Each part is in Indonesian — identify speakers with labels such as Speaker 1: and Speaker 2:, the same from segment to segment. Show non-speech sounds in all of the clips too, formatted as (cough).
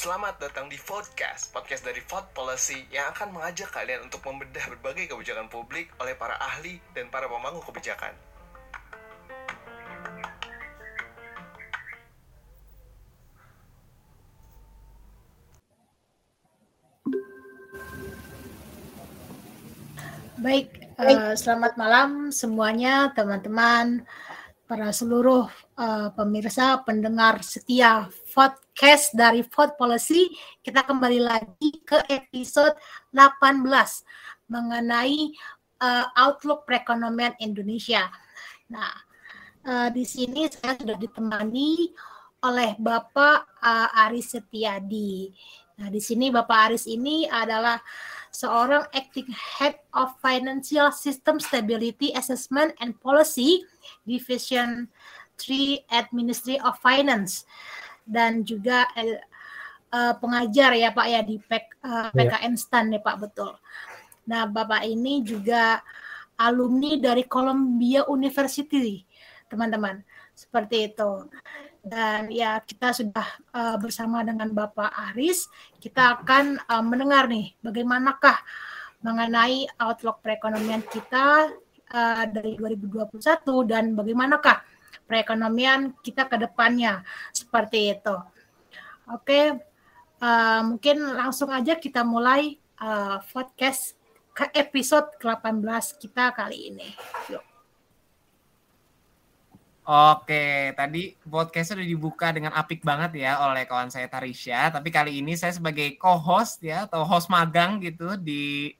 Speaker 1: Selamat datang di Vodcast, podcast dari Vod Policy yang akan mengajak kalian untuk membedah berbagai kebijakan publik oleh para ahli dan para pemangku kebijakan.
Speaker 2: Baik, uh, selamat malam semuanya teman-teman, para seluruh uh, pemirsa, pendengar setia podcast dari Ford Policy. Kita kembali lagi ke episode 18 mengenai uh, outlook perekonomian Indonesia. Nah, uh, di sini saya sudah ditemani oleh Bapak uh, Aris Setiadi. Nah, di sini Bapak Aris ini adalah seorang acting head of financial system stability assessment and policy division 3 at Ministry of Finance dan juga uh, pengajar ya Pak ya di PK, uh, PKN yeah. STAN ya Pak betul. Nah, Bapak ini juga alumni dari Columbia University, teman-teman. Seperti itu dan ya kita sudah uh, bersama dengan Bapak Aris kita akan uh, mendengar nih bagaimanakah mengenai outlook perekonomian kita uh, dari 2021 dan bagaimanakah perekonomian kita ke depannya seperti itu. Oke, uh, mungkin langsung aja kita mulai uh, podcast ke episode ke-18 kita kali ini. Yuk.
Speaker 3: Oke, tadi podcast sudah dibuka dengan apik banget ya oleh kawan saya Tarisha. Tapi kali ini saya sebagai co-host ya atau host magang gitu di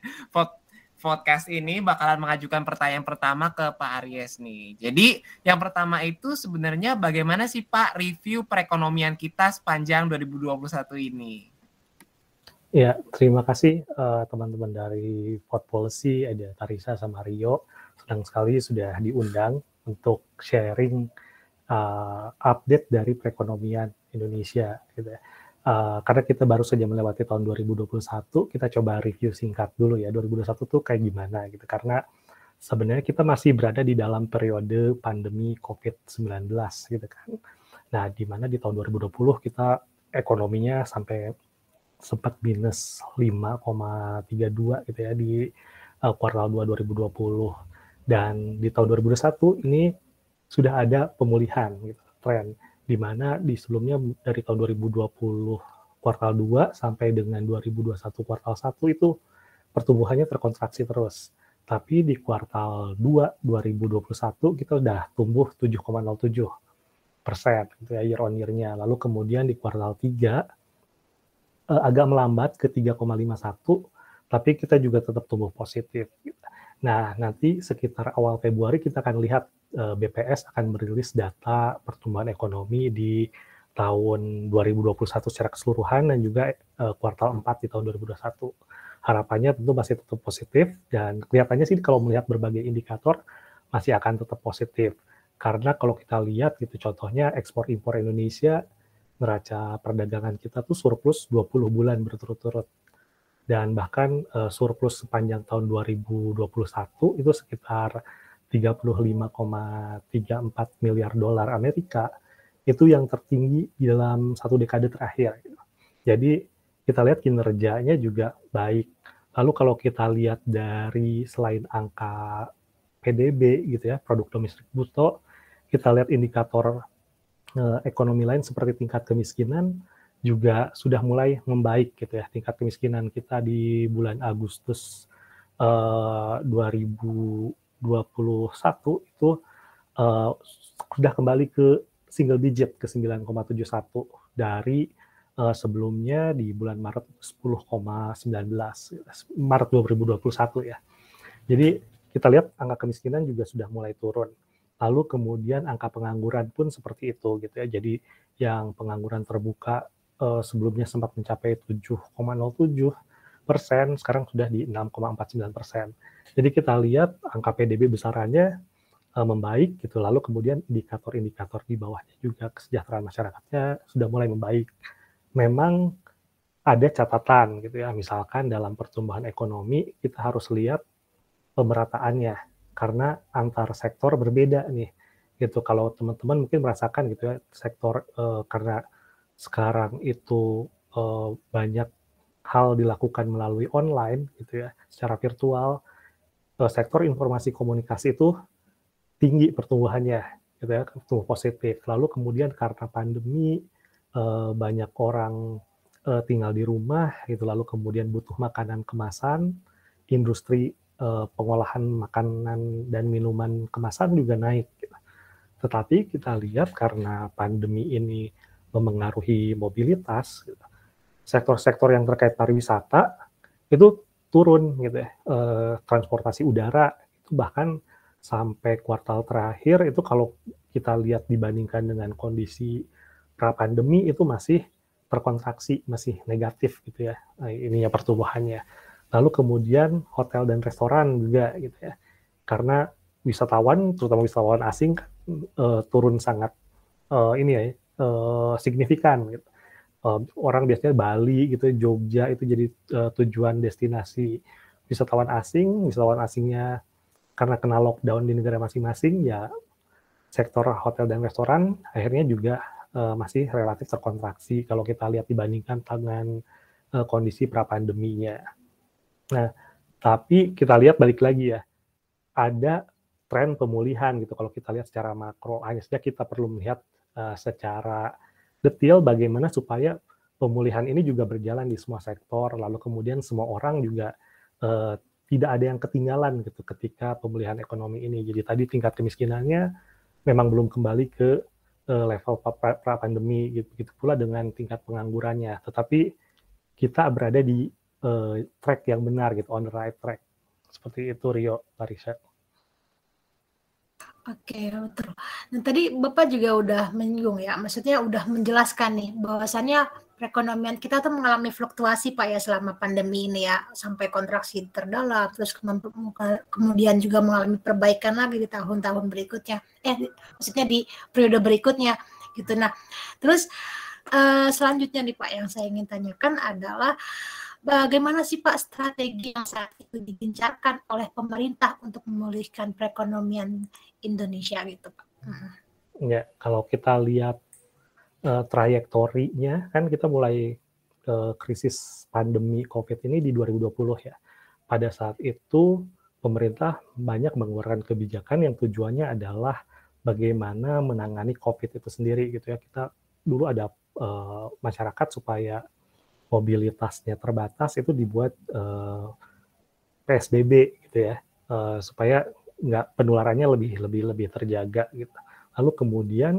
Speaker 3: podcast ini bakalan mengajukan pertanyaan pertama ke Pak Aries nih. Jadi yang pertama itu sebenarnya bagaimana sih Pak review perekonomian kita sepanjang 2021 ini?
Speaker 4: Ya, terima kasih uh, teman-teman dari Pod Policy, ada Tarisa sama Rio. Senang sekali sudah diundang untuk sharing uh, update dari perekonomian Indonesia gitu ya. Uh, karena kita baru saja melewati tahun 2021, kita coba review singkat dulu ya 2021 tuh kayak gimana gitu. Karena sebenarnya kita masih berada di dalam periode pandemi COVID-19 gitu kan. Nah, di mana di tahun 2020 kita ekonominya sampai sempat minus 5,32 gitu ya di uh, kuartal 2 2020 dan di tahun 2021 ini sudah ada pemulihan gitu, tren di mana di sebelumnya dari tahun 2020 kuartal 2 sampai dengan 2021 kuartal 1 itu pertumbuhannya terkontraksi terus. Tapi di kuartal 2 2021 kita sudah tumbuh 7,07 persen gitu ya year on year-nya. Lalu kemudian di kuartal 3 eh, agak melambat ke 3,51 tapi kita juga tetap tumbuh positif. Nah, nanti sekitar awal Februari kita akan lihat eh, BPS akan merilis data pertumbuhan ekonomi di tahun 2021 secara keseluruhan dan juga uh, kuartal 4 di tahun 2021. Harapannya tentu masih tetap positif dan kelihatannya sih kalau melihat berbagai indikator masih akan tetap positif. Karena kalau kita lihat gitu contohnya ekspor impor Indonesia neraca perdagangan kita tuh surplus 20 bulan berturut-turut dan bahkan uh, surplus sepanjang tahun 2021 itu sekitar 35,34 miliar dolar Amerika itu yang tertinggi dalam satu dekade terakhir. Jadi kita lihat kinerjanya juga baik. Lalu kalau kita lihat dari selain angka PDB gitu ya, produk domestik bruto, kita lihat indikator eh, ekonomi lain seperti tingkat kemiskinan, juga sudah mulai membaik gitu ya tingkat kemiskinan kita di bulan Agustus uh, 2021 itu uh, sudah kembali ke single digit ke 9,71 dari uh, sebelumnya di bulan Maret 10,19 Maret 2021 ya. Jadi kita lihat angka kemiskinan juga sudah mulai turun. Lalu kemudian angka pengangguran pun seperti itu gitu ya. Jadi yang pengangguran terbuka uh, sebelumnya sempat mencapai 7,07 persen, sekarang sudah di 6,49 persen. Jadi kita lihat angka PDB besarannya uh, membaik gitu, lalu kemudian indikator-indikator di bawahnya juga kesejahteraan masyarakatnya sudah mulai membaik. Memang ada catatan gitu ya, misalkan dalam pertumbuhan ekonomi kita harus lihat pemerataannya karena antar sektor berbeda nih gitu kalau teman-teman mungkin merasakan gitu ya sektor uh, karena sekarang itu uh, banyak hal dilakukan melalui online gitu ya, secara virtual, uh, sektor informasi komunikasi itu tinggi pertumbuhannya gitu ya, tumbuh positif. Lalu kemudian karena pandemi uh, banyak orang uh, tinggal di rumah gitu, lalu kemudian butuh makanan kemasan, industri pengolahan makanan dan minuman kemasan juga naik. Gitu. Tetapi kita lihat karena pandemi ini memengaruhi mobilitas, gitu, sektor-sektor yang terkait pariwisata itu turun gitu ya, eh, transportasi udara itu bahkan sampai kuartal terakhir itu kalau kita lihat dibandingkan dengan kondisi pra pandemi itu masih terkontraksi, masih negatif gitu ya, eh, ininya pertumbuhannya. Lalu kemudian hotel dan restoran juga gitu ya, karena wisatawan, terutama wisatawan asing uh, turun sangat uh, ini ya uh, signifikan gitu. Uh, orang biasanya Bali gitu, Jogja itu jadi uh, tujuan destinasi wisatawan asing, wisatawan asingnya karena kena lockdown di negara masing-masing ya sektor hotel dan restoran akhirnya juga uh, masih relatif terkontraksi kalau kita lihat dibandingkan dengan uh, kondisi pra pandeminya. Nah, tapi kita lihat balik lagi ya, ada tren pemulihan gitu kalau kita lihat secara makro. Hanya saja kita perlu melihat uh, secara detail bagaimana supaya pemulihan ini juga berjalan di semua sektor, lalu kemudian semua orang juga uh, tidak ada yang ketinggalan gitu ketika pemulihan ekonomi ini. Jadi tadi tingkat kemiskinannya memang belum kembali ke uh, level pra, pandemi gitu, gitu pula dengan tingkat penganggurannya. Tetapi kita berada di uh, track yang benar gitu, on the right track. Seperti itu Rio, Larissa.
Speaker 2: Oke, betul. Dan tadi Bapak juga udah menyinggung ya, maksudnya udah menjelaskan nih bahwasannya perekonomian kita tuh mengalami fluktuasi Pak ya selama pandemi ini ya, sampai kontraksi terdalam, terus kemudian juga mengalami perbaikan lagi di tahun-tahun berikutnya. Eh, maksudnya di periode berikutnya gitu. Nah, terus uh, selanjutnya nih Pak yang saya ingin tanyakan adalah Bagaimana sih Pak strategi yang saat itu digencarkan oleh pemerintah untuk memulihkan perekonomian Indonesia gitu Pak?
Speaker 4: Ya, kalau kita lihat uh, trajektorinya kan kita mulai uh, krisis pandemi COVID ini di 2020 ya. Pada saat itu pemerintah banyak mengeluarkan kebijakan yang tujuannya adalah bagaimana menangani COVID itu sendiri gitu ya. Kita dulu ada uh, masyarakat supaya mobilitasnya terbatas itu dibuat uh, PSBB gitu ya uh, supaya nggak penularannya lebih lebih lebih terjaga gitu. Lalu kemudian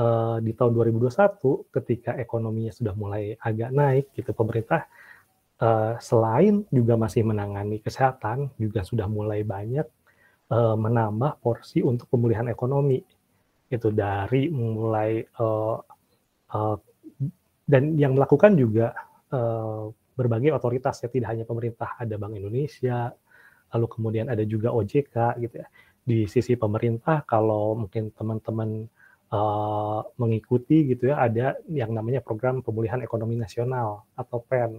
Speaker 4: uh, di tahun 2021 ketika ekonominya sudah mulai agak naik gitu pemerintah uh, selain juga masih menangani kesehatan juga sudah mulai banyak uh, menambah porsi untuk pemulihan ekonomi itu dari mulai uh, uh, dan yang melakukan juga Eh, berbagai otoritas ya tidak hanya pemerintah ada Bank Indonesia lalu kemudian ada juga OJK gitu ya di sisi pemerintah kalau mungkin teman-teman uh, mengikuti gitu ya ada yang namanya program pemulihan ekonomi nasional atau PEN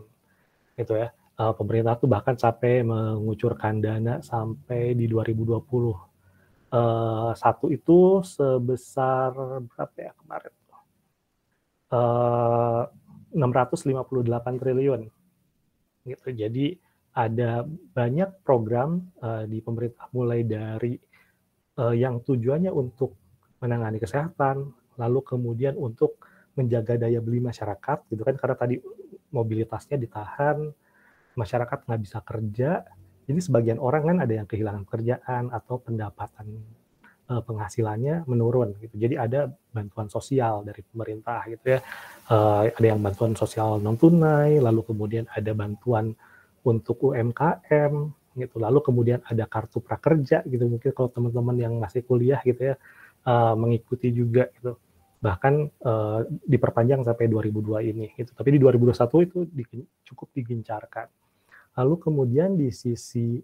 Speaker 4: gitu ya uh, pemerintah tuh bahkan sampai mengucurkan dana sampai di 2020 uh, satu itu sebesar berapa ya kemarin uh, 658 triliun. Gitu. Jadi ada banyak program uh, di pemerintah mulai dari uh, yang tujuannya untuk menangani kesehatan, lalu kemudian untuk menjaga daya beli masyarakat, gitu kan? Karena tadi mobilitasnya ditahan, masyarakat nggak bisa kerja, jadi sebagian orang kan ada yang kehilangan pekerjaan atau pendapatan uh, penghasilannya menurun gitu. Jadi ada bantuan sosial dari pemerintah gitu ya. Uh, ada yang bantuan sosial non tunai, lalu kemudian ada bantuan untuk UMKM gitu. Lalu kemudian ada kartu prakerja gitu. Mungkin kalau teman-teman yang masih kuliah gitu ya uh, mengikuti juga gitu. Bahkan uh, diperpanjang sampai 2002 ini gitu. Tapi di 2021 itu di, cukup digencarkan. Lalu kemudian di sisi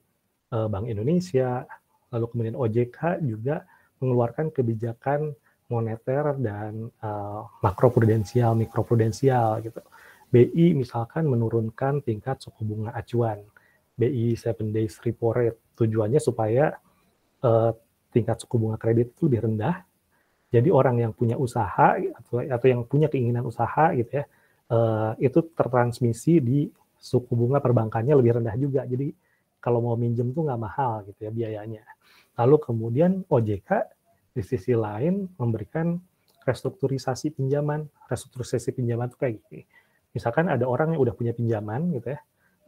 Speaker 4: uh, Bank Indonesia, lalu kemudian OJK juga mengeluarkan kebijakan moneter dan uh, makroprudensial, mikroprudensial gitu. BI misalkan menurunkan tingkat suku bunga acuan. BI 7 days repo rate tujuannya supaya uh, tingkat suku bunga kredit itu lebih rendah. Jadi orang yang punya usaha atau atau yang punya keinginan usaha gitu ya uh, itu tertransmisi di suku bunga perbankannya lebih rendah juga. Jadi kalau mau minjem tuh nggak mahal gitu ya biayanya. Lalu kemudian OJK di sisi lain memberikan restrukturisasi pinjaman. Restrukturisasi pinjaman itu kayak gini. Misalkan ada orang yang udah punya pinjaman gitu ya,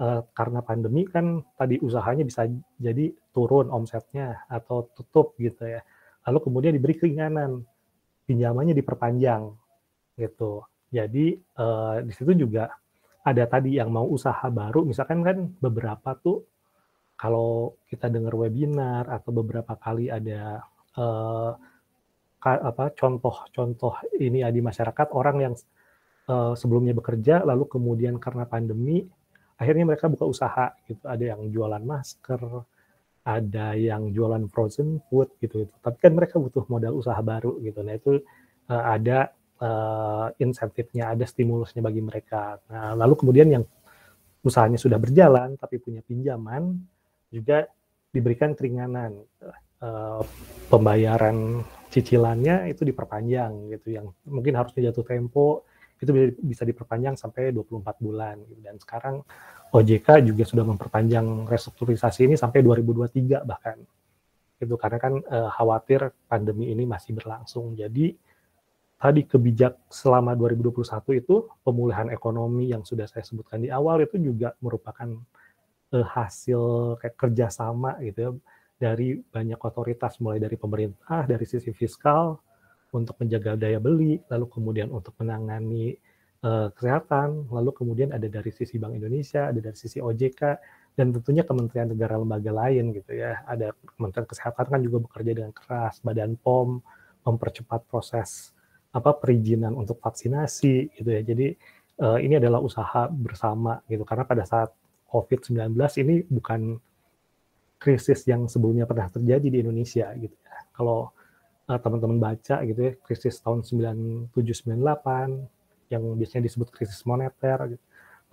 Speaker 4: uh, karena pandemi kan tadi usahanya bisa jadi turun omsetnya atau tutup gitu ya. Lalu kemudian diberi keringanan, pinjamannya diperpanjang gitu. Jadi uh, di situ juga ada tadi yang mau usaha baru, misalkan kan beberapa tuh kalau kita dengar webinar atau beberapa kali ada uh, apa contoh-contoh ini ya di masyarakat orang yang uh, sebelumnya bekerja lalu kemudian karena pandemi akhirnya mereka buka usaha gitu. Ada yang jualan masker ada yang jualan frozen food gitu, gitu. tapi kan mereka butuh modal usaha baru gitu. Nah itu uh, ada uh, insentifnya ada stimulusnya bagi mereka. Nah lalu kemudian yang usahanya sudah berjalan tapi punya pinjaman juga diberikan keringanan. Uh, pembayaran cicilannya itu diperpanjang gitu. Yang mungkin harusnya jatuh tempo itu bisa diperpanjang sampai 24 bulan gitu. dan sekarang OJK juga sudah memperpanjang restrukturisasi ini sampai 2023 bahkan itu karena kan e, khawatir pandemi ini masih berlangsung jadi tadi kebijak selama 2021 itu pemulihan ekonomi yang sudah saya sebutkan di awal itu juga merupakan e, hasil kayak kerjasama gitu ya dari banyak otoritas mulai dari pemerintah dari sisi fiskal untuk menjaga daya beli, lalu kemudian untuk menangani uh, kesehatan, lalu kemudian ada dari sisi Bank Indonesia, ada dari sisi OJK, dan tentunya kementerian negara lembaga lain gitu ya. Ada Kementerian Kesehatan kan juga bekerja dengan keras, Badan POM mempercepat proses apa perizinan untuk vaksinasi gitu ya. Jadi uh, ini adalah usaha bersama gitu karena pada saat COVID-19 ini bukan krisis yang sebelumnya pernah terjadi di Indonesia gitu ya. Kalau uh, teman-teman baca gitu ya krisis tahun 9798 yang biasanya disebut krisis moneter gitu.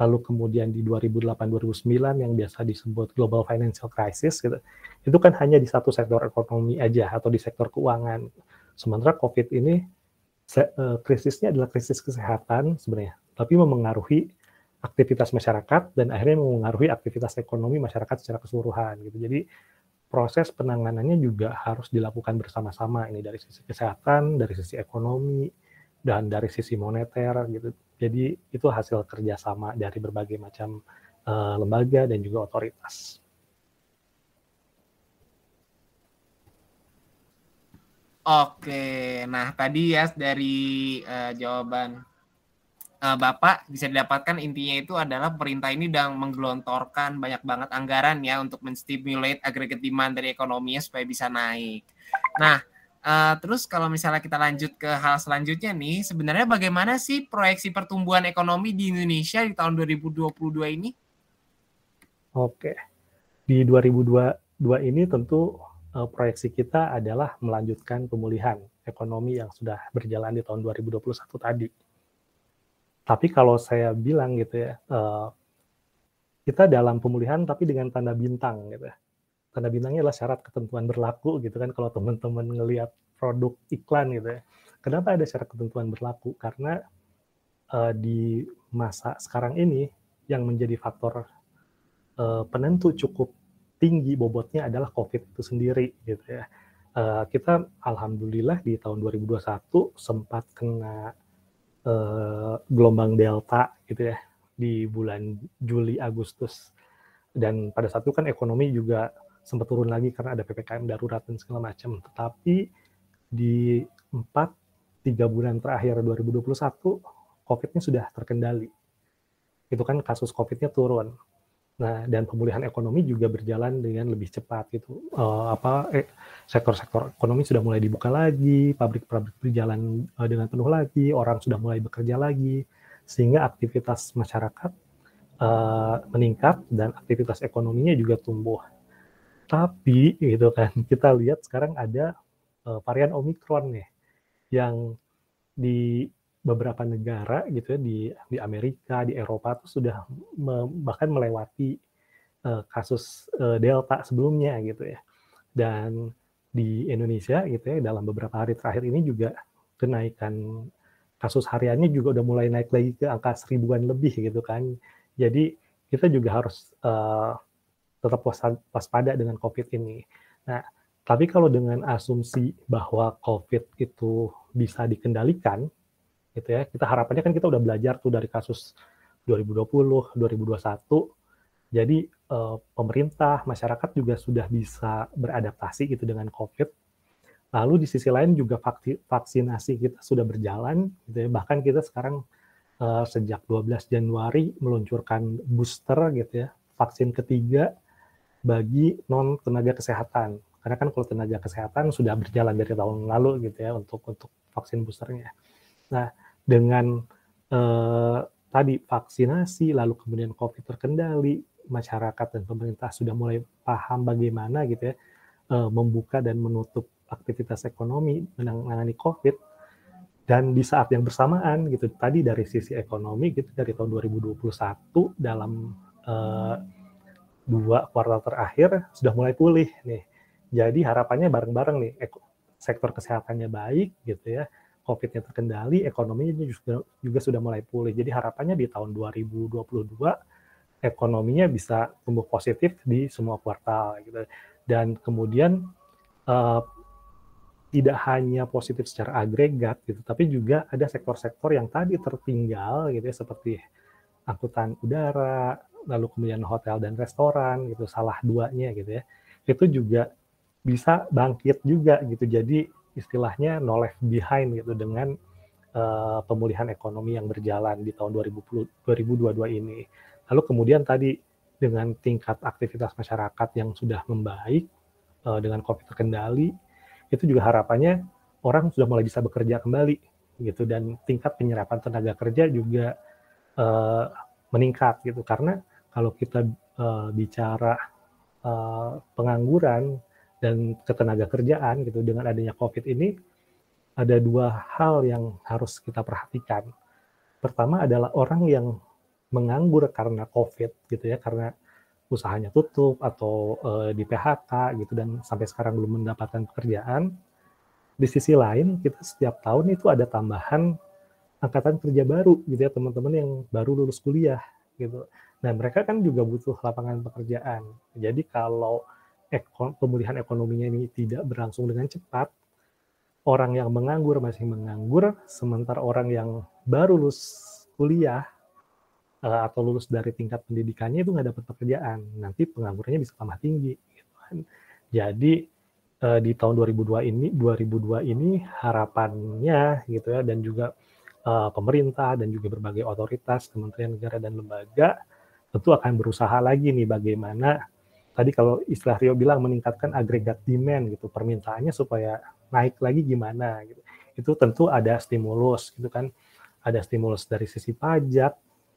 Speaker 4: lalu kemudian di 2008-2009 yang biasa disebut global financial crisis gitu itu kan hanya di satu sektor ekonomi aja atau di sektor keuangan sementara covid ini uh, krisisnya adalah krisis kesehatan sebenarnya tapi memengaruhi aktivitas masyarakat dan akhirnya memengaruhi aktivitas ekonomi masyarakat secara keseluruhan gitu jadi proses penanganannya juga harus dilakukan bersama-sama ini dari sisi kesehatan, dari sisi ekonomi, dan dari sisi moneter gitu. Jadi itu hasil kerjasama dari berbagai macam uh, lembaga dan juga otoritas.
Speaker 3: Oke, nah tadi ya dari uh, jawaban uh, Bapak bisa didapatkan intinya itu adalah pemerintah ini sedang menggelontorkan banyak banget anggaran ya untuk menstimulate aggregate demand dari ekonominya supaya bisa naik. Nah, uh, terus kalau misalnya kita lanjut ke hal selanjutnya nih, sebenarnya bagaimana sih proyeksi pertumbuhan ekonomi di Indonesia di tahun 2022 ini?
Speaker 4: Oke, di 2022 ini tentu uh, proyeksi kita adalah melanjutkan pemulihan ekonomi yang sudah berjalan di tahun 2021 tadi tapi kalau saya bilang gitu ya, uh, kita dalam pemulihan tapi dengan tanda bintang gitu ya. Tanda bintangnya adalah syarat ketentuan berlaku gitu kan kalau teman-teman ngelihat produk iklan gitu ya. Kenapa ada syarat ketentuan berlaku? Karena uh, di masa sekarang ini yang menjadi faktor uh, penentu cukup tinggi bobotnya adalah COVID itu sendiri gitu ya. Uh, kita alhamdulillah di tahun 2021 sempat kena uh, gelombang delta gitu ya di bulan Juli Agustus. Dan pada saat itu kan ekonomi juga sempat turun lagi karena ada ppkm darurat dan segala macam. Tetapi di empat tiga bulan terakhir 2021 COVID-nya sudah terkendali. Itu kan kasus COVID-nya turun Nah, dan pemulihan ekonomi juga berjalan dengan lebih cepat gitu. Uh, apa eh, sektor-sektor ekonomi sudah mulai dibuka lagi, pabrik-pabrik berjalan uh, dengan penuh lagi, orang sudah mulai bekerja lagi, sehingga aktivitas masyarakat uh, meningkat dan aktivitas ekonominya juga tumbuh. Tapi gitu kan, (laughs) kita lihat sekarang ada uh, varian Omikron nih yang di beberapa negara gitu ya di di Amerika di Eropa tuh sudah me, bahkan melewati uh, kasus uh, Delta sebelumnya gitu ya dan di Indonesia gitu ya dalam beberapa hari terakhir ini juga kenaikan kasus hariannya juga udah mulai naik lagi ke angka seribuan lebih gitu kan. Jadi kita juga harus uh, tetap waspada dengan COVID ini. Nah, tapi kalau dengan asumsi bahwa COVID itu bisa dikendalikan, gitu ya, kita harapannya kan kita udah belajar tuh dari kasus 2020, 2021. Jadi uh, pemerintah, masyarakat juga sudah bisa beradaptasi gitu dengan COVID Lalu di sisi lain juga vaksinasi kita sudah berjalan, gitu ya. bahkan kita sekarang uh, sejak 12 Januari meluncurkan booster gitu ya, vaksin ketiga bagi non tenaga kesehatan. Karena kan kalau tenaga kesehatan sudah berjalan dari tahun lalu gitu ya untuk untuk vaksin boosternya. Nah dengan uh, tadi vaksinasi lalu kemudian COVID terkendali, masyarakat dan pemerintah sudah mulai paham bagaimana gitu ya uh, membuka dan menutup aktivitas ekonomi menangani COVID. Dan di saat yang bersamaan gitu tadi dari sisi ekonomi gitu dari tahun 2021 dalam uh, dua kuartal terakhir sudah mulai pulih nih. Jadi harapannya bareng-bareng nih sektor kesehatannya baik gitu ya COVID-nya terkendali ekonominya juga juga sudah mulai pulih jadi harapannya di tahun 2022 ekonominya bisa tumbuh positif di semua kuartal gitu dan kemudian uh, tidak hanya positif secara agregat gitu, tapi juga ada sektor-sektor yang tadi tertinggal gitu ya seperti angkutan udara, lalu kemudian hotel dan restoran gitu, salah duanya gitu ya. Itu juga bisa bangkit juga gitu. Jadi istilahnya no left behind gitu dengan uh, pemulihan ekonomi yang berjalan di tahun 2020, 2022 ini. Lalu kemudian tadi dengan tingkat aktivitas masyarakat yang sudah membaik uh, dengan COVID terkendali, itu juga harapannya orang sudah mulai bisa bekerja kembali gitu dan tingkat penyerapan tenaga kerja juga uh, meningkat gitu karena kalau kita uh, bicara uh, pengangguran dan ketenaga kerjaan gitu dengan adanya COVID ini ada dua hal yang harus kita perhatikan. Pertama adalah orang yang menganggur karena COVID gitu ya karena usahanya tutup atau uh, di PHK gitu dan sampai sekarang belum mendapatkan pekerjaan. Di sisi lain kita setiap tahun itu ada tambahan angkatan kerja baru gitu ya teman-teman yang baru lulus kuliah gitu. Nah mereka kan juga butuh lapangan pekerjaan. Jadi kalau ekon pemulihan ekonominya ini tidak berlangsung dengan cepat, orang yang menganggur masih menganggur, sementara orang yang baru lulus kuliah uh, atau lulus dari tingkat pendidikannya itu nggak dapat pekerjaan, nanti penganggurannya bisa tambah tinggi. Gitu kan. Jadi uh, di tahun 2002 ini, 2002 ini harapannya gitu ya, dan juga uh, pemerintah dan juga berbagai otoritas, kementerian negara dan lembaga tentu akan berusaha lagi nih bagaimana tadi kalau istilah Rio bilang meningkatkan agregat demand gitu permintaannya supaya naik lagi gimana gitu. Itu tentu ada stimulus gitu kan. Ada stimulus dari sisi pajak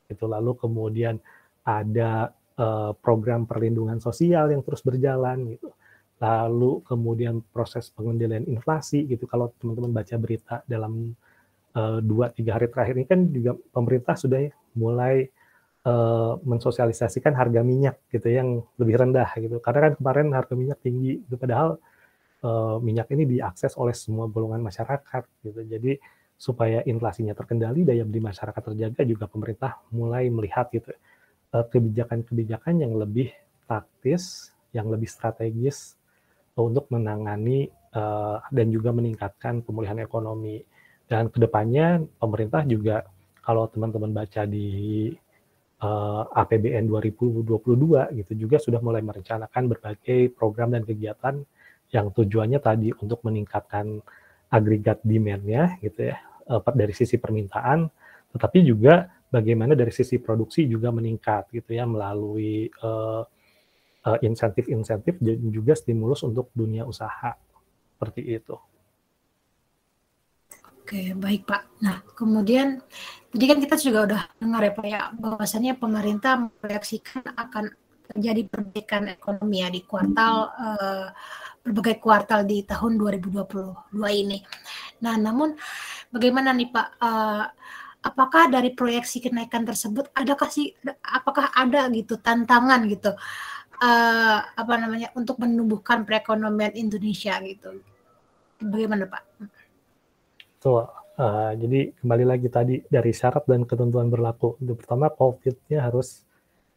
Speaker 4: gitu lalu kemudian ada uh, program perlindungan sosial yang terus berjalan gitu. Lalu kemudian proses pengendalian inflasi gitu. Kalau teman-teman baca berita dalam uh, dua tiga hari terakhir ini kan juga pemerintah sudah mulai uh, mensosialisasikan harga minyak gitu yang lebih rendah gitu. Karena kan kemarin harga minyak tinggi itu padahal uh, minyak ini diakses oleh semua golongan masyarakat gitu. Jadi supaya inflasinya terkendali, daya beli masyarakat terjaga, juga pemerintah mulai melihat gitu eh, kebijakan-kebijakan yang lebih taktis, yang lebih strategis untuk menangani uh, dan juga meningkatkan pemulihan ekonomi. Dan ke depannya pemerintah juga kalau teman-teman baca di uh, APBN 2022 gitu juga sudah mulai merencanakan berbagai program dan kegiatan yang tujuannya tadi untuk meningkatkan agregat demand-nya gitu ya uh, dari sisi permintaan, tetapi juga bagaimana dari sisi produksi juga meningkat gitu ya melalui uh, uh, insentif-insentif dan juga stimulus untuk dunia usaha seperti itu.
Speaker 2: Oke, baik Pak. Nah, kemudian tadi kan kita juga udah dengar ya Pak ya, bahwasannya pemerintah memproyeksikan akan terjadi perbaikan ekonomi ya di kuartal uh, berbagai kuartal di tahun 2022 ini. Nah, namun bagaimana nih Pak? Uh, apakah dari proyeksi kenaikan tersebut adakah sih apakah ada gitu tantangan gitu uh, apa namanya untuk menumbuhkan perekonomian Indonesia gitu? Bagaimana Pak?
Speaker 4: Tuh, Uh, jadi kembali lagi tadi dari syarat dan ketentuan berlaku. Itu pertama COVID-nya harus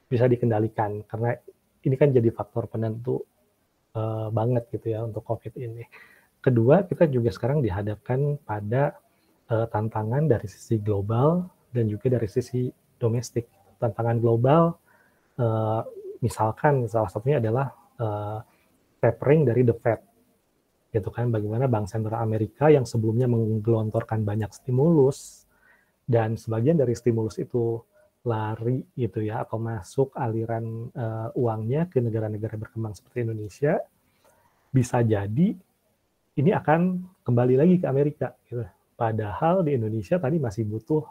Speaker 4: bisa dikendalikan karena ini kan jadi faktor penentu uh, banget gitu ya untuk COVID ini. Kedua, kita juga sekarang dihadapkan pada uh, tantangan dari sisi global dan juga dari sisi domestik. Tantangan global, uh, misalkan salah satunya adalah uh, tapering dari the Fed gitu kan bagaimana Bank Sentral Amerika yang sebelumnya menggelontorkan banyak stimulus dan sebagian dari stimulus itu lari gitu ya atau masuk aliran uh, uangnya ke negara-negara berkembang seperti Indonesia bisa jadi ini akan kembali lagi ke Amerika gitu. Padahal di Indonesia tadi masih butuh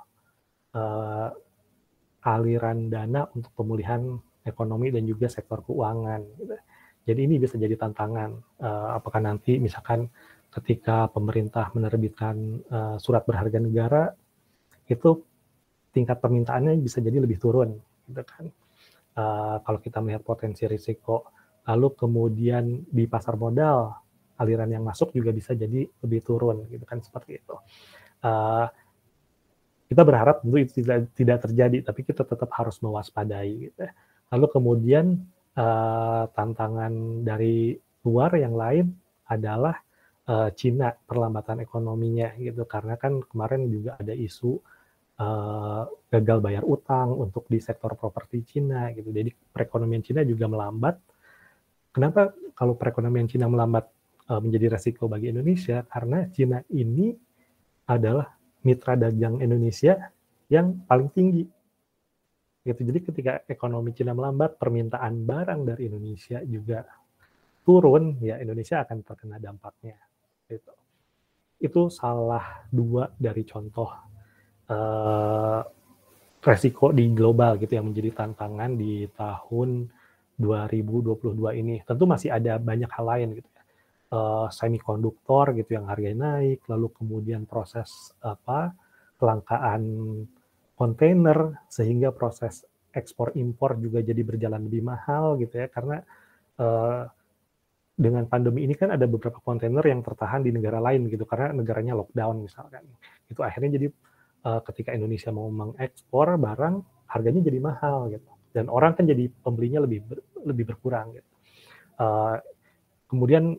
Speaker 4: uh, aliran dana untuk pemulihan ekonomi dan juga sektor keuangan gitu. Jadi ini bisa jadi tantangan. Uh, apakah nanti misalkan ketika pemerintah menerbitkan uh, surat berharga negara itu tingkat permintaannya bisa jadi lebih turun, gitu kan? Uh, kalau kita melihat potensi risiko, lalu kemudian di pasar modal aliran yang masuk juga bisa jadi lebih turun, gitu kan? Seperti itu. Uh, kita berharap tentu itu tidak tidak terjadi, tapi kita tetap harus mewaspadai. Gitu. Ya. Lalu kemudian uh, tantangan dari luar yang lain adalah uh, Cina perlambatan ekonominya gitu. Karena kan kemarin juga ada isu uh, gagal bayar utang untuk di sektor properti Cina gitu. Jadi perekonomian Cina juga melambat. Kenapa kalau perekonomian Cina melambat uh, menjadi resiko bagi Indonesia? Karena Cina ini adalah mitra dagang Indonesia yang paling tinggi Gitu. Jadi ketika ekonomi Cina melambat, permintaan barang dari Indonesia juga turun, ya Indonesia akan terkena dampaknya. Gitu. Itu salah dua dari contoh uh, resiko di global gitu yang menjadi tantangan di tahun 2022 ini. Tentu masih ada banyak hal lain gitu ya. Uh, semikonduktor gitu yang harganya naik, lalu kemudian proses apa kelangkaan kontainer sehingga proses ekspor impor juga jadi berjalan lebih mahal gitu ya. Karena uh, dengan pandemi ini kan ada beberapa kontainer yang tertahan di negara lain gitu karena negaranya lockdown misalkan. Itu akhirnya jadi uh, ketika Indonesia mau mengekspor barang harganya jadi mahal gitu. Dan orang kan jadi pembelinya lebih ber, lebih berkurang gitu. Uh, kemudian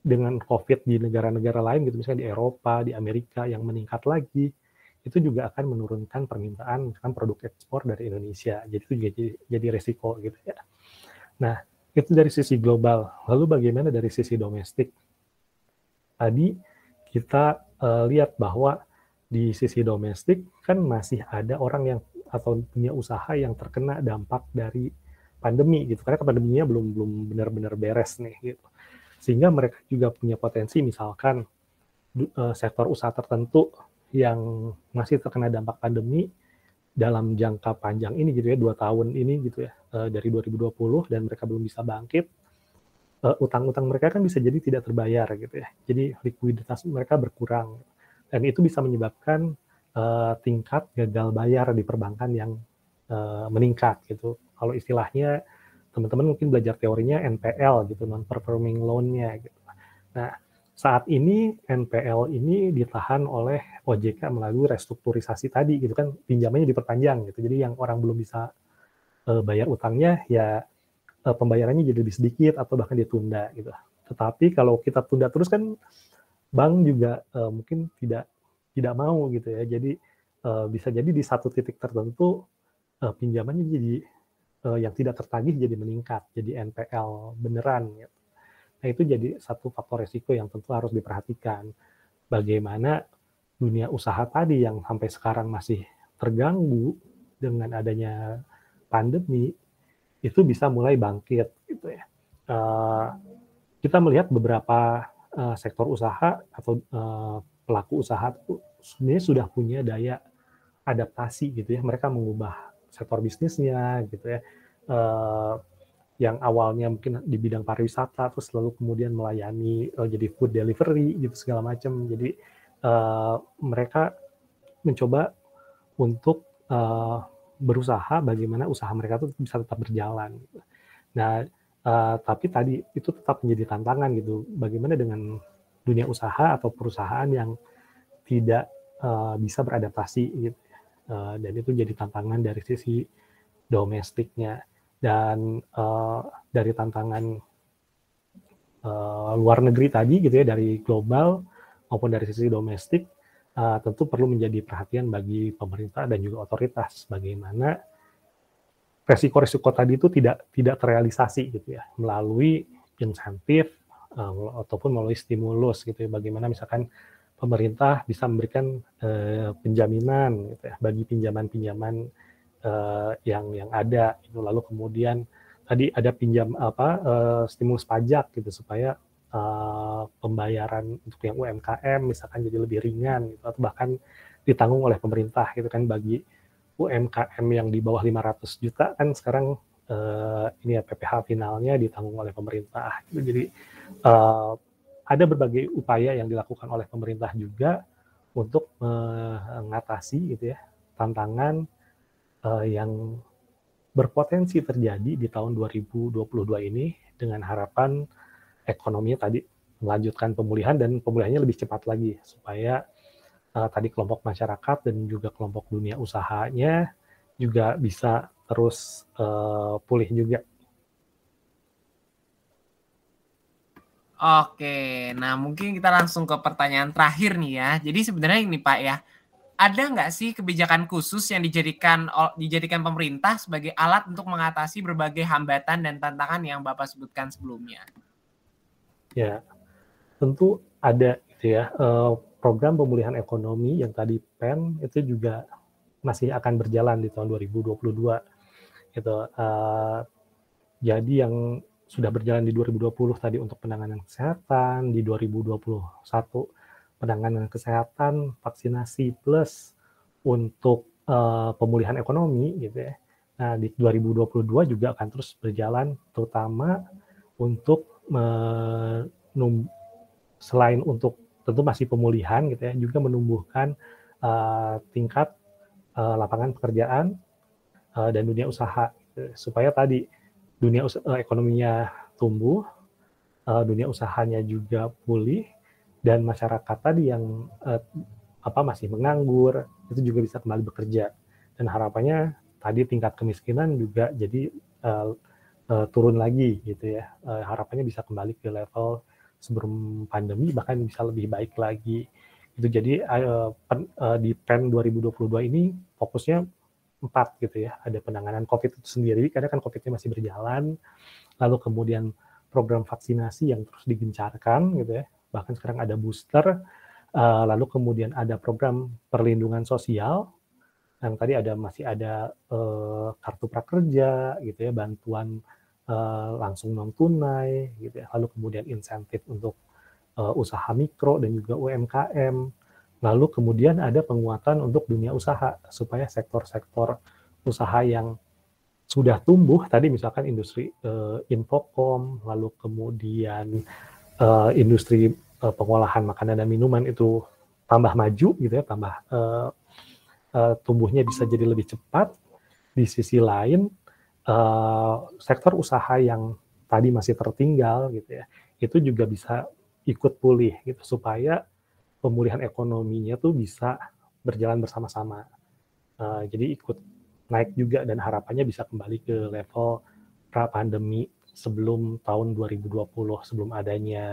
Speaker 4: dengan COVID di negara-negara lain gitu misalnya di Eropa di Amerika yang meningkat lagi itu juga akan menurunkan permintaan misalkan produk ekspor dari Indonesia. Jadi itu jadi, jadi resiko gitu ya. Nah, itu dari sisi global. Lalu bagaimana dari sisi domestik? Tadi kita uh, lihat bahwa di sisi domestik kan masih ada orang yang atau punya usaha yang terkena dampak dari pandemi gitu karena pandeminya belum belum benar-benar beres nih gitu sehingga mereka juga punya potensi misalkan uh, sektor usaha tertentu yang masih terkena dampak pandemi dalam jangka panjang ini gitu ya dua tahun ini gitu ya uh, dari 2020 dan mereka belum bisa bangkit uh, utang-utang mereka kan bisa jadi tidak terbayar gitu ya. Jadi likuiditas mereka berkurang. Dan itu bisa menyebabkan uh, tingkat gagal bayar di perbankan yang meningkat gitu. Kalau istilahnya teman-teman mungkin belajar teorinya NPL gitu non performing loan-nya gitu. Nah saat ini NPL ini ditahan oleh OJK melalui restrukturisasi tadi gitu kan pinjamannya diperpanjang gitu. Jadi yang orang belum bisa uh, bayar utangnya ya uh, pembayarannya jadi lebih sedikit atau bahkan ditunda gitu. Tetapi kalau kita tunda terus kan bank juga uh, mungkin tidak tidak mau gitu ya. Jadi uh, bisa jadi di satu titik tertentu uh, pinjamannya jadi uh, yang tidak tertagih jadi meningkat, jadi NPL beneran gitu. Nah, itu jadi satu faktor resiko yang tentu harus diperhatikan. Bagaimana dunia usaha tadi yang sampai sekarang masih terganggu dengan adanya pandemi itu bisa mulai bangkit gitu ya. Uh, kita melihat beberapa uh, sektor usaha atau uh, pelaku usaha sebenarnya sudah punya daya adaptasi gitu ya. Mereka mengubah sektor bisnisnya gitu ya. Yang awalnya mungkin di bidang pariwisata terus lalu kemudian melayani jadi food delivery gitu segala macam jadi uh, mereka mencoba untuk uh, berusaha bagaimana usaha mereka itu bisa tetap berjalan. Nah uh, tapi tadi itu tetap menjadi tantangan gitu. Bagaimana dengan dunia usaha atau perusahaan yang tidak uh, bisa beradaptasi gitu. Uh, dan itu jadi tantangan dari sisi domestiknya. Dan uh, dari tantangan uh, luar negeri tadi gitu ya dari global maupun dari sisi domestik uh, tentu perlu menjadi perhatian bagi pemerintah dan juga otoritas. Bagaimana resiko-resiko tadi itu tidak tidak terrealisasi gitu ya. Melalui insentif uh, ataupun melalui stimulus gitu ya. Bagaimana misalkan pemerintah bisa memberikan uh, penjaminan gitu ya. Bagi pinjaman-pinjaman uh, yang yang ada itu lalu kemudian tadi ada pinjam apa uh, stimulus pajak gitu supaya uh, pembayaran untuk yang UMKM misalkan jadi lebih ringan gitu atau bahkan ditanggung oleh pemerintah gitu kan bagi UMKM yang di bawah 500 juta kan sekarang uh, ini ya PPH finalnya ditanggung oleh pemerintah gitu. jadi uh, ada berbagai upaya yang dilakukan oleh pemerintah juga untuk mengatasi gitu ya tantangan uh, yang berpotensi terjadi di tahun 2022 ini dengan harapan ekonominya tadi melanjutkan pemulihan dan pemulihannya lebih cepat lagi supaya uh, tadi kelompok masyarakat dan juga kelompok dunia usahanya juga bisa terus uh, pulih juga
Speaker 3: Oke, nah mungkin kita langsung ke pertanyaan terakhir nih ya. Jadi sebenarnya ini Pak ya, ada nggak sih kebijakan khusus yang dijadikan dijadikan pemerintah sebagai alat untuk mengatasi berbagai hambatan dan tantangan yang Bapak sebutkan sebelumnya?
Speaker 4: Ya, tentu ada gitu ya. Eh, program pemulihan ekonomi yang tadi PEN itu juga masih akan berjalan di tahun 2022. Gitu. Eh, jadi yang sudah berjalan di 2020 tadi untuk penanganan kesehatan, di 2021 penanganan kesehatan, vaksinasi plus untuk uh, pemulihan ekonomi gitu ya. Nah, di 2022 juga akan terus berjalan terutama untuk menum, selain untuk tentu masih pemulihan gitu ya, juga menumbuhkan uh, tingkat uh, lapangan pekerjaan uh, dan dunia usaha supaya tadi dunia usaha, ekonominya tumbuh, uh, dunia usahanya juga pulih, dan masyarakat tadi yang uh, apa masih menganggur itu juga bisa kembali bekerja. Dan harapannya tadi tingkat kemiskinan juga jadi uh, uh, turun lagi gitu ya. Uh, harapannya bisa kembali ke level sebelum pandemi bahkan bisa lebih baik lagi. Itu jadi uh, pen, uh, di PEN 2022 ini fokusnya empat gitu ya. Ada penanganan COVID itu sendiri, karena kan COVID-nya masih berjalan. Lalu kemudian program vaksinasi yang terus digencarkan gitu ya. Bahkan sekarang ada booster. Uh, lalu kemudian ada program perlindungan sosial yang tadi ada masih ada uh, kartu prakerja gitu ya, bantuan uh, langsung non tunai gitu ya. Lalu kemudian insentif untuk uh, usaha mikro dan juga UMKM Lalu kemudian ada penguatan untuk dunia usaha supaya sektor-sektor usaha yang sudah tumbuh tadi misalkan industri uh, infocom, lalu kemudian uh, industri uh, pengolahan makanan dan minuman itu tambah maju gitu ya, tambah uh, uh, tumbuhnya bisa jadi lebih cepat. Di sisi lain uh, sektor usaha yang tadi masih tertinggal gitu ya, itu juga bisa ikut pulih gitu supaya pemulihan ekonominya tuh bisa berjalan bersama-sama. Uh, jadi ikut naik juga dan harapannya bisa kembali ke level pra pandemi sebelum tahun 2020 sebelum adanya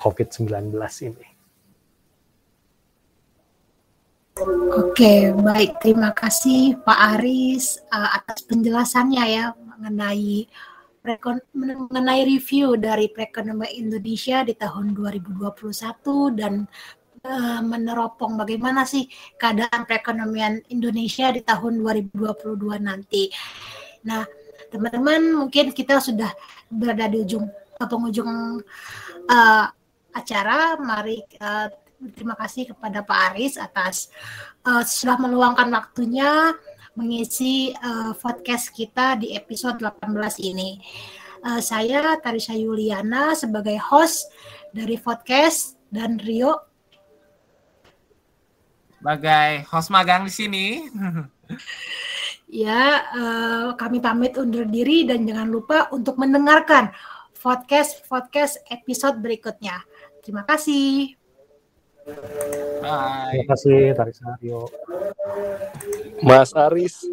Speaker 4: COVID-19 ini.
Speaker 2: Oke, baik. Terima kasih Pak Aris uh, atas penjelasannya ya mengenai mengenai review dari perekonomian Indonesia di tahun 2021 dan uh, meneropong bagaimana sih keadaan perekonomian Indonesia di tahun 2022 nanti. Nah, teman-teman mungkin kita sudah berada di ujung penghujung uh, acara. Mari uh, terima kasih kepada Pak Aris atas uh, sudah meluangkan waktunya mengisi uh, podcast kita di episode 18 ini. Uh, saya Tarisha Yuliana sebagai host dari podcast dan Rio
Speaker 3: sebagai host magang di sini. (laughs)
Speaker 2: ya, uh, kami pamit undur diri dan jangan lupa untuk mendengarkan podcast podcast episode berikutnya. Terima kasih.
Speaker 3: Bye.
Speaker 4: Terima kasih Tarisa Rio.
Speaker 1: Mas Aris